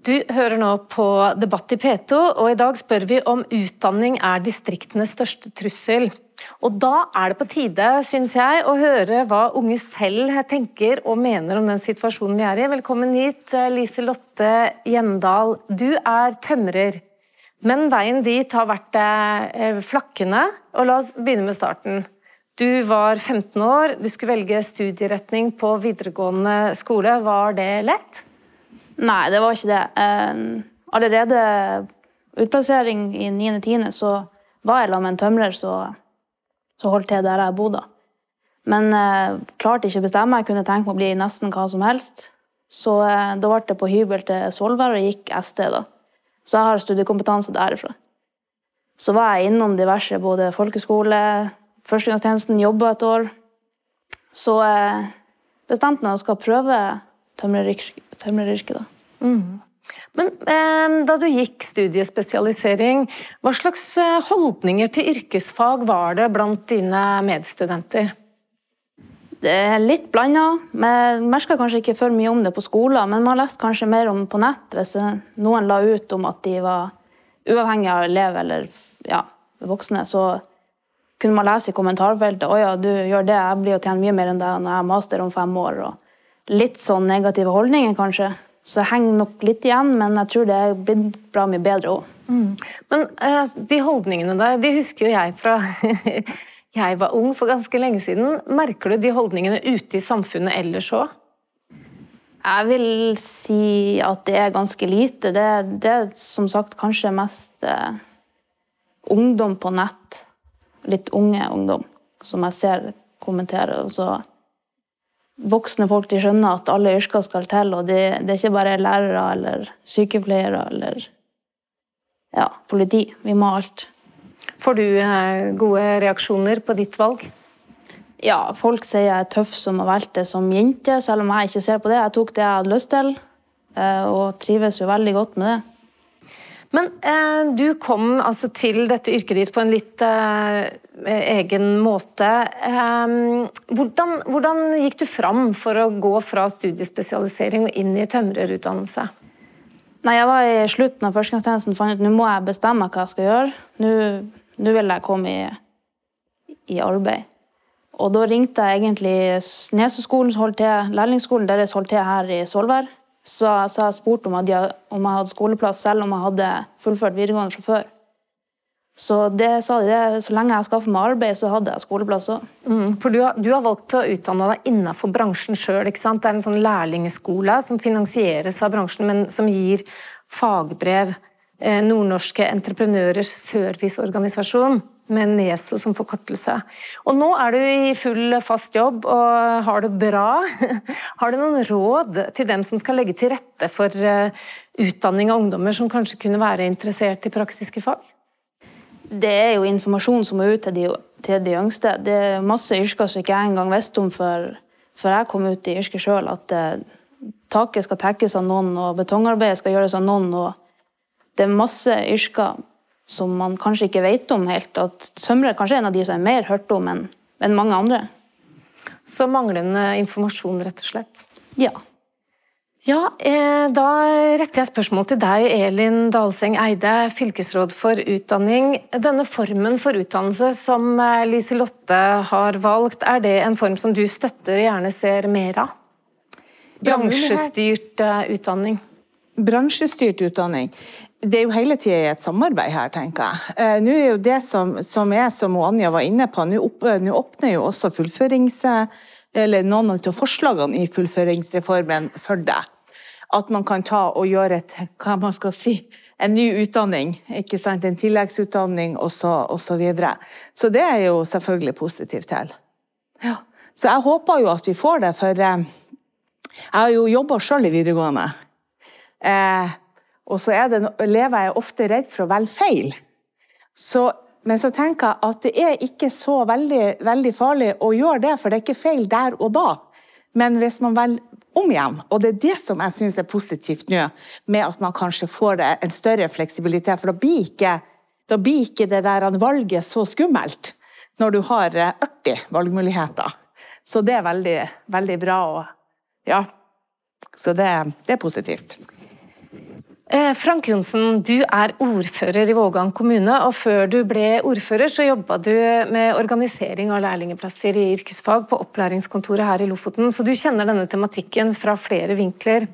Du hører nå på Debatt i P2, og i dag spør vi om utdanning er distriktenes største trussel. Og Da er det på tide synes jeg, å høre hva unge selv tenker og mener om den situasjonen vi er i. Velkommen hit, Lise Lotte Gjendal. Du er tømrer, men veien dit har vært eh, flakkende. Og La oss begynne med starten. Du var 15 år, du skulle velge studieretning på videregående skole. Var det lett? Nei, det var ikke det. allerede utplassering i 9.-10. så var jeg sammen med en tømrer, så så holdt til der jeg bodde. Men eh, klarte ikke å bestemme. Jeg kunne tenke meg å bli nesten hva som helst. Så eh, da ble det på hybel til Svolvær og gikk ST. da. Så jeg har studiekompetanse derifra. Så var jeg innom diverse, både folkeskole, førstegangstjenesten, jobba et år. Så eh, bestemte jeg meg for å prøve tømreryrket. da. Mm. Men eh, da du gikk studiespesialisering, hva slags eh, holdninger til yrkesfag var det blant dine medstudenter? Det er litt blanda. Man merka kanskje ikke for mye om det på skolen, men man har lest kanskje mer om på nett hvis noen la ut om at de var uavhengig av elev eller ja, voksne. Så kunne man lese i kommentarfeltet å ja, du gjør det, jeg blir jo tjent mye mer enn deg når jeg har master om fem år. Og litt sånn negative holdninger, kanskje. Så det henger nok litt igjen, men jeg tror det er blitt bra mye bedre òg. Mm. Men eh, de holdningene der, de husker jo jeg fra jeg var ung for ganske lenge siden. Merker du de holdningene ute i samfunnet ellers òg? Jeg vil si at det er ganske lite. Det, det er som sagt kanskje mest eh, ungdom på nett. Litt unge ungdom som jeg ser kommentere. Og så voksne folk de skjønner at alle yrker skal til, og det, det er ikke bare lærere eller sykepleiere eller ja, politi. Vi må alt. Får du eh, gode reaksjoner på ditt valg? Ja, folk sier jeg er tøff som har valgt det som jente, selv om jeg ikke ser på det. Jeg tok det jeg hadde lyst til, eh, og trives jo veldig godt med det. Men eh, du kom altså til dette yrket ditt på en litt eh, egen måte. Eh, hvordan, hvordan, gikk du fram for å gå fra studiespesialisering og inn i tømrerutdannelse? Nei, jeg var I slutten av førstegangstjenesten fant ut nå må jeg bestemme hva jeg skal gjøre. Nå, nå vil jeg komme i, i, arbeid. Og Da ringte jeg egentlig Nesøskolen, som holdt til, lærlingsskolen deres holdt til her i Svolvær. Så, så jeg spurte om, jeg, hadde skoleplass, selv om jeg hadde fullført videregående fra før. Så det sa de, så lenge jeg skaffa meg arbeid, så hadde jeg skoleplass òg. Mm, for du har, du har, valgt å utdanne deg innenfor bransjen sjøl. Det er en sånn lærlingskole som finansieres av bransjen, men som gir fagbrev. Eh, Nordnorske entreprenørers serviceorganisasjon med NESO som forkortelse. Og nå er du i full fast jobb og har det bra. Har du noen råd til dem som skal legge til rette for eh, utdanning av ungdommer som kanskje kunne være interessert i praktiske fag? Det er jo informasjon som må ut til de, til de yngste. Det er masse yrker som ikke jeg engang visste om før, før jeg kom ut i yrket sjøl. At eh, taket skal tekkes av noen, og betongarbeidet skal gjøres av noen. og Det er masse yrker som man kanskje ikke vet om helt. At sømrer kanskje er en av de som er mer hørt om enn, en mange andre. Så manglende informasjon, rett og slett? Ja. Ja, eh, Da retter jeg spørsmål til deg, Elin Dalseng Eide, fylkesråd for utdanning. Denne formen for utdannelse som eh, Liselotte har valgt, er det en form som du støtter og gjerne ser mer av? Bransjestyrt eh, utdanning? Bransjestyrt utdanning det er jo hele tida et samarbeid her, tenker jeg. Eh, nå er jo det som, som er, som Anja var inne på, nå, opp, nå åpner jo også fullførings... Eller noen av forslagene i fullføringsreformen for deg. At man kan ta og gjøre et, hva man skal si, en ny utdanning, ikke sant? en tilleggsutdanning osv. Så, og så, videre. så det er jo selvfølgelig positivt til. Ja. Så jeg håper jo at vi får det, for eh, jeg har jo jobba sjøl i videregående. Eh, og så det, lever jeg ofte redd for å velge feil. Så, men så tenker jeg at det er ikke så veldig, veldig, farlig å gjøre det, for det er ikke feil der og da. Men hvis man velger om igjen, og det er det som jeg syns er positivt nå, med at man kanskje får en større fleksibilitet, for da blir ikke, da blir ikke det der valget så skummelt når du har 80 eh, valgmuligheter. Så det er veldig, veldig bra. Og, ja. Så det, det er positivt. Eh, Frank Johnsen, du er ordfører i Vågan kommune, og før du ble ordfører, så jobba du med organisering av lærlingplasser i yrkesfag på opplæringskontoret her i Lofoten, så du kjenner denne tematikken fra flere vinkler.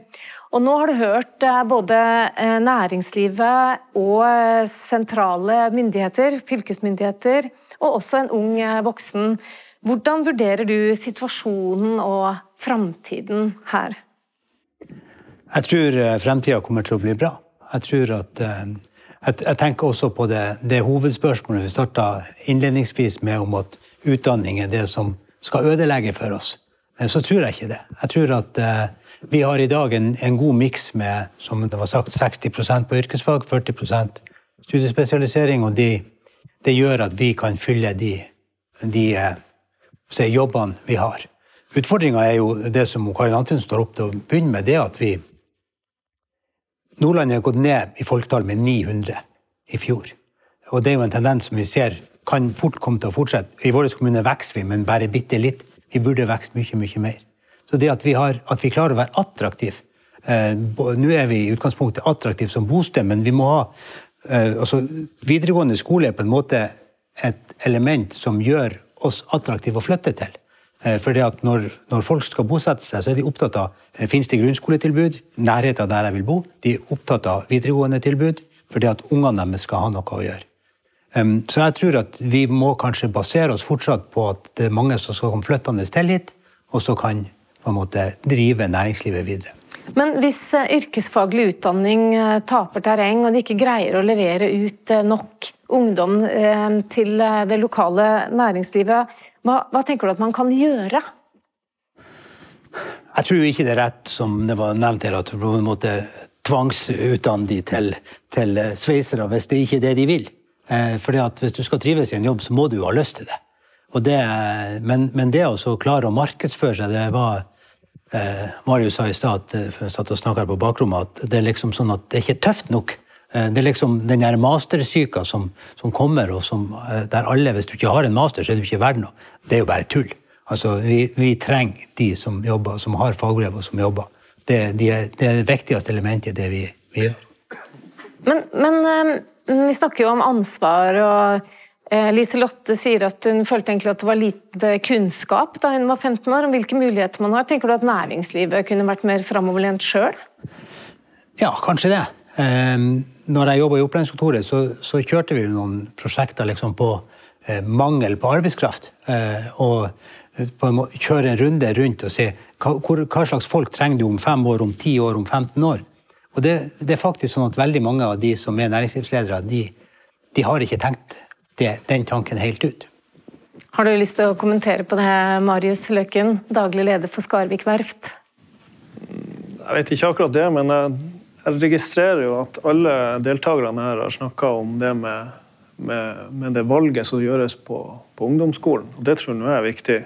Og nå har du hørt eh, både eh, næringslivet og sentrale myndigheter, fylkesmyndigheter, og også en ung voksen. Hvordan vurderer du situasjonen og framtiden her? Jeg tror eh, fremtida kommer til å bli bra. Jeg tror at eh, jeg, tenker også på det, det hovedspørsmålet vi starta innledningsvis med, om at utdanning er det som skal ødelegge for oss. Men så tror jeg ikke det. Jeg tror at vi har i dag en, en god miks med som det var sagt, 60 på yrkesfag, 40 studiespesialisering. Og de, det gjør at vi kan fylle de, de se, jobbene vi har. Utfordringa er jo det som Karin Antonsen står opp til å begynne med, det at vi Nordland har gått ned i folketall med 900 i fjor. Og det er jo en tendens som vi ser kan fort komme til å fortsette. I vår kommune vokser vi, men bare bitte litt. Vi burde vokse mye, mye mer. Så det at vi, har, at vi klarer å være attraktive eh, Nå er vi i utgangspunktet attraktive som bosted, men vi må ha eh, altså, Videregående skole er på en måte et element som gjør oss attraktive å flytte til. Eh, fordi at når, når, folk skal bosette seg, så er de opptatt av eh, finnes det grunnskoletilbud, nærheten der jeg vil bo. De er opptatt av videregående tilbud, fordi at ungene deres skal ha noe å gjøre. Så jeg tror at vi må kanskje basere oss fortsatt på at det er mange som skal komme flyttende til hit, og så kan på en måte drive næringslivet videre. Men hvis eh, yrkesfaglig utdanning taper terreng, og de ikke greier å levere ut nok ungdom til det lokale næringslivet, hva, hva tenker du at man kan gjøre? Jeg tror ikke det er rett, som det var nevnt her, at du på en måte tvangsutdanne de til, til sveisere hvis det ikke er det de vil. For fordi at Hvis du skal trives i en jobb, så må du jo ha lyst til det. det men, men, det å klare å markedsføre seg, det var eh, Marius sa i stad, eh, for jeg satt og snakka på bakrommet, at det er liksom sånn at det er ikke tøft nok. Eh, det er liksom den der mastersyka som, som kommer, og som, der alle Hvis du ikke har en master, så er du ikke verdt noe. Det er jo bare tull. Altså, vi, vi trenger de som jobber, som har fagbrev og som jobber. Det, de er, det er det viktigste elementet i det vi, vi gjør. Men, men vi snakker jo om ansvar, og eh, Liselotte sier at hun følte egentlig at det var lite kunnskap da hun var 15 år, om hvilke muligheter man har. Tenker du at næringslivet kunne vært mer framoverlent sjøl? Ja, kanskje det. Ehm, når jeg jobba i opplæringskontoret, så, så, kjørte vi noen prosjekter liksom på eh, mangel på arbeidskraft. Eh, og på en måte kjøre en runde rundt og se hva, hva slags folk trenger du om fem år, om ti år, om 15 år. Og det, det, er faktisk sånn at veldig mange av de som er næringslivsledere, de, de har ikke tenkt det, den tanken helt ut. Har du lyst til å kommentere på det, Marius Løkken, daglig leder for Skarvik verft? Jeg vet ikke akkurat det, men jeg, jeg registrerer jo at alle deltakerne her har snakka om det med, med, med, det valget som gjøres på, på ungdomsskolen. Og Det tror jeg er viktig.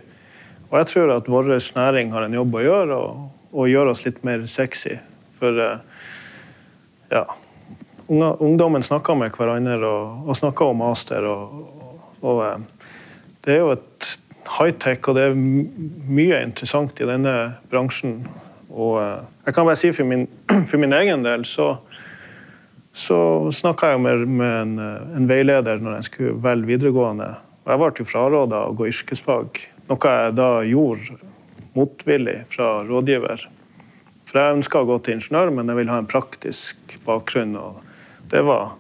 Og jeg tror at vår næring har en jobb å gjøre, og, og gjøre oss litt mer sexy. For uh, ja, ungdommen snakker med hverandre og, og snakker om master. Og, og, eh, det er jo et high-tech, og det er mye interessant i denne bransjen. Og eh, jeg kan bare si for min, for min egen del så, så snakka jeg med, med en, en, veileder når jeg skulle velge videregående. Og jeg ble fraråda å gå yrkesfag, noe jeg da gjorde motvillig fra rådgiver. For jeg ønska å gå til ingeniør, men jeg ville ha en praktisk bakgrunn. og det var,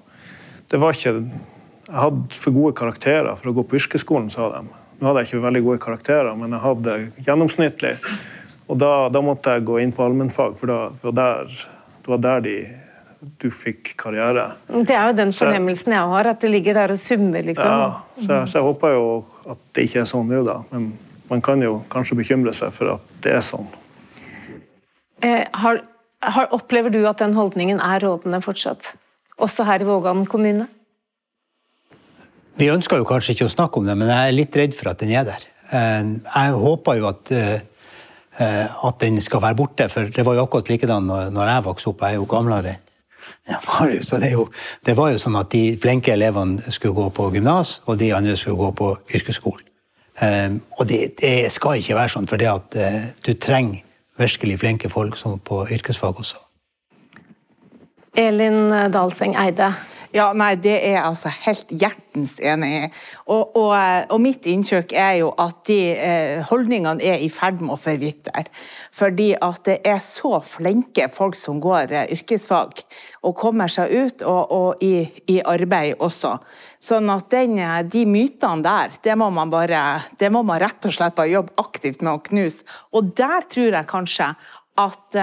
det var ikke Jeg hadde for gode karakterer for å gå på yrkesskolen, sa de. Nå hadde jeg ikke veldig gode karakterer, men jeg hadde gjennomsnittlig. Og da, da måtte jeg gå inn på allmennfag, for da, var der, det var der de, du fikk karriere. Det er jo den fornemmelsen jeg har, at det ligger der og summer, liksom. Ja, så jeg, så jeg håper jo at det ikke er sånn nå, da. Men man kan jo kanskje bekymre seg for at det er sånn. Eh, har, har, opplever du at den holdningen er rådende fortsatt, også her i Vågan kommune? Vi ønsker jo kanskje ikke å snakke om det, men jeg er litt redd for at den er der. Eh, jeg håper jo at, eh, at den skal være borte, for det var jo akkurat likedan når jeg vokste opp. Jeg er jo gamlere enn så det, det, var jo sånn at De flinke elevene skulle gå på gymnas, og de andre skulle gå på yrkesskolen. Og det, det, skal ikke være sånn, for det at du trenger virkelig flinke folk som på yrkesfag også. Elin Dalseng Eide. Ja, nei, Det er jeg altså helt hjertens enig i. Og, og, og, mitt inntrykk er jo at de eh, holdningene er i ferd med å forvitre. Fordi at det er så flinke folk som går eh, yrkesfag og kommer seg ut, og, og i, i, arbeid også. Sånn at den, eh, de mytene der, det må man bare Det må man rett og slett bare jobbe aktivt med å knuse. Og der tror jeg kanskje at,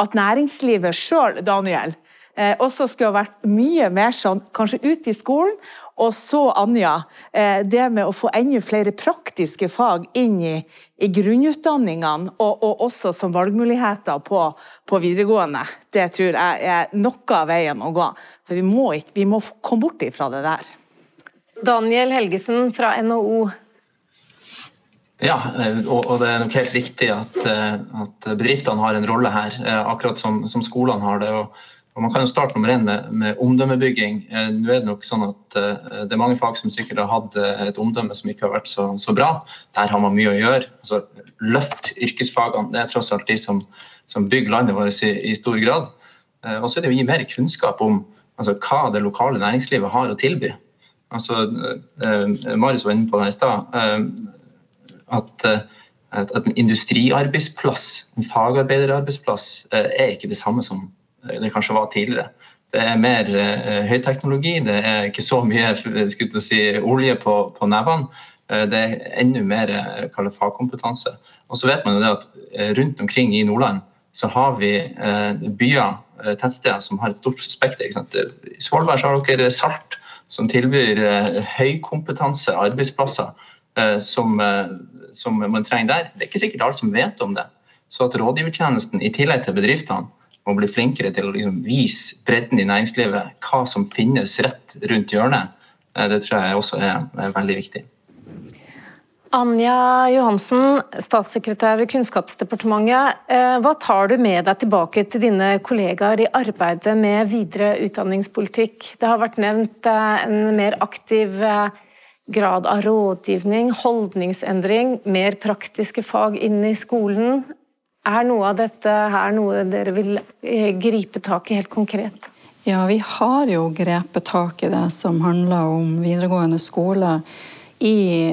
at næringslivet sjøl, Daniel, eh, også skulle ha vært mye mer sånn, kanskje ut i skolen. Og så, Anja, eh, det med å få enda flere praktiske fag inn i, i grunnutdanningene, og, og, også som valgmuligheter på, på, videregående, det tror jeg er noe av veien å gå. For vi må, ikke, vi må komme bort ifra det der. Daniel Helgesen fra NHO. Ja, eh, og det er nok helt riktig at, eh, at bedriftene har en rolle her, akkurat som, som skolene har det. og Og Man kan jo starte nummer én med, med omdømmebygging. Eh, nå er Det nok sånn at eh, det er mange fag som sikkert har hatt eh, et omdømme som ikke har vært så, så bra. Der har man mye å gjøre. Altså, løft yrkesfagene. Det er tross alt de som, som bygger landet vårt i, i, stor grad. Og så er det å gi mer kunnskap om altså, hva det lokale næringslivet har å tilby. Altså, Marius var inne på det i stad. At at en industriarbeidsplass, en fagarbeiderarbeidsplass, er ikke det samme som det kanskje var tidligere. Det er mer eh, høyteknologi, det er ikke så mye si, olje på, på nevene. Uh, det er enda mer uh, fagkompetanse. Og så vet man jo det at rundt omkring i Nordland så har vi byer, tettsteder, som har et stort spekter. I Svolvær har dere Salt, som tilbyr høykompetanse arbeidsplasser som, som man trenger der. Det er ikke sikkert alle som vet om det. Så at rådgivertjenesten i tillegg til bedriftene må bli flinkere til å liksom vise bredden i næringslivet, hva som finnes rett rundt hjørnet, eh, det tror jeg også er veldig viktig. Anja Johansen, statssekretær i Kunnskapsdepartementet. Eh, hva tar du med deg tilbake til dine kollegaer i arbeidet med videre utdanningspolitikk? Det har vært nevnt eh, en mer aktiv grad av rådgivning, holdningsendring, mer praktiske fag inn i skolen. Er noe av dette her noe dere vil eh, gripe tak i helt konkret? Ja, vi har jo grepet tak i det som handler om videregående skole. I,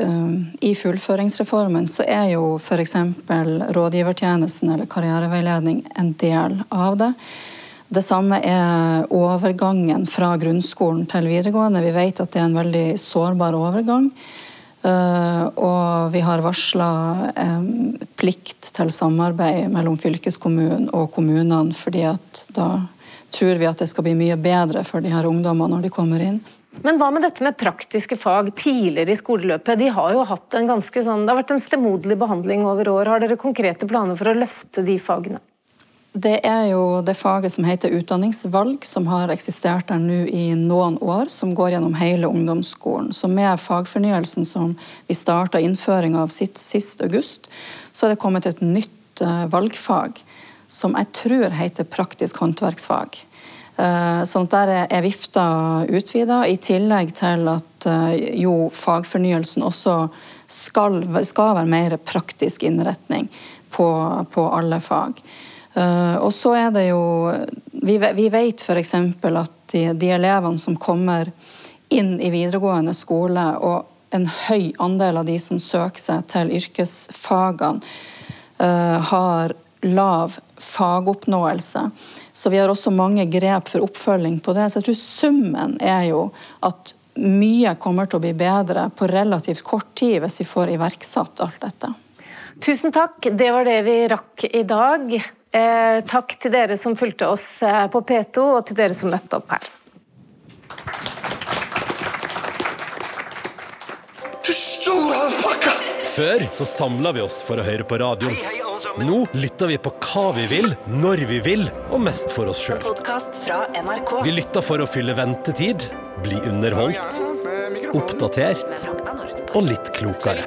uh, i fullføringsreformen så er jo f.eks. rådgivertjenesten eller karriereveiledning en del av det. Det samme er overgangen fra grunnskolen til videregående. Vi vet at det er en veldig sårbar overgang. Uh, og vi har varsla plikt til samarbeid mellom fylkeskommunen og kommunene, fordi at da tror vi at det skal bli mye bedre for de her ungdommene når de kommer inn. Men hva med dette med praktiske fag tidligere i skoleløpet? De har jo hatt en ganske sånn, Det har vært en stemoderlig behandling over år. Har dere konkrete planer for å løfte de fagene? Det er jo det faget som heter utdanningsvalg, som har eksistert der nå i noen år, som går gjennom hele ungdomsskolen. Så med fagfornyelsen som vi starta innføring av sitt sist august, så er det kommet et nytt uh, valgfag som jeg tror heter praktisk håndverksfag. Uh, sånn at der er vifta utvida, i tillegg til at uh, jo fagfornyelsen også skal, skal være mer praktisk innretning på, på alle fag. Uh, og så er det jo Vi, vi vet f.eks. at de, de, elevene som kommer inn i videregående skole, og en høy andel av de som søker seg til yrkesfagene, uh, har lav fagoppnåelse. Så vi har også mange grep for oppfølging på det. Så jeg tror summen er jo at mye kommer til å bli bedre på relativt kort tid hvis vi får iverksatt alt dette. Tusen takk, det var det vi rakk i dag. Eh, takk til dere som fulgte oss eh, på P2, og til dere som møtte opp her. Du store alpakka! Før så samla vi oss for å høre på radio. Nå lytter vi på hva vi vil, når vi vil, og mest for oss sjøl. Vi lytter for å fylle ventetid, bli underholdt, oppdatert og litt klokere.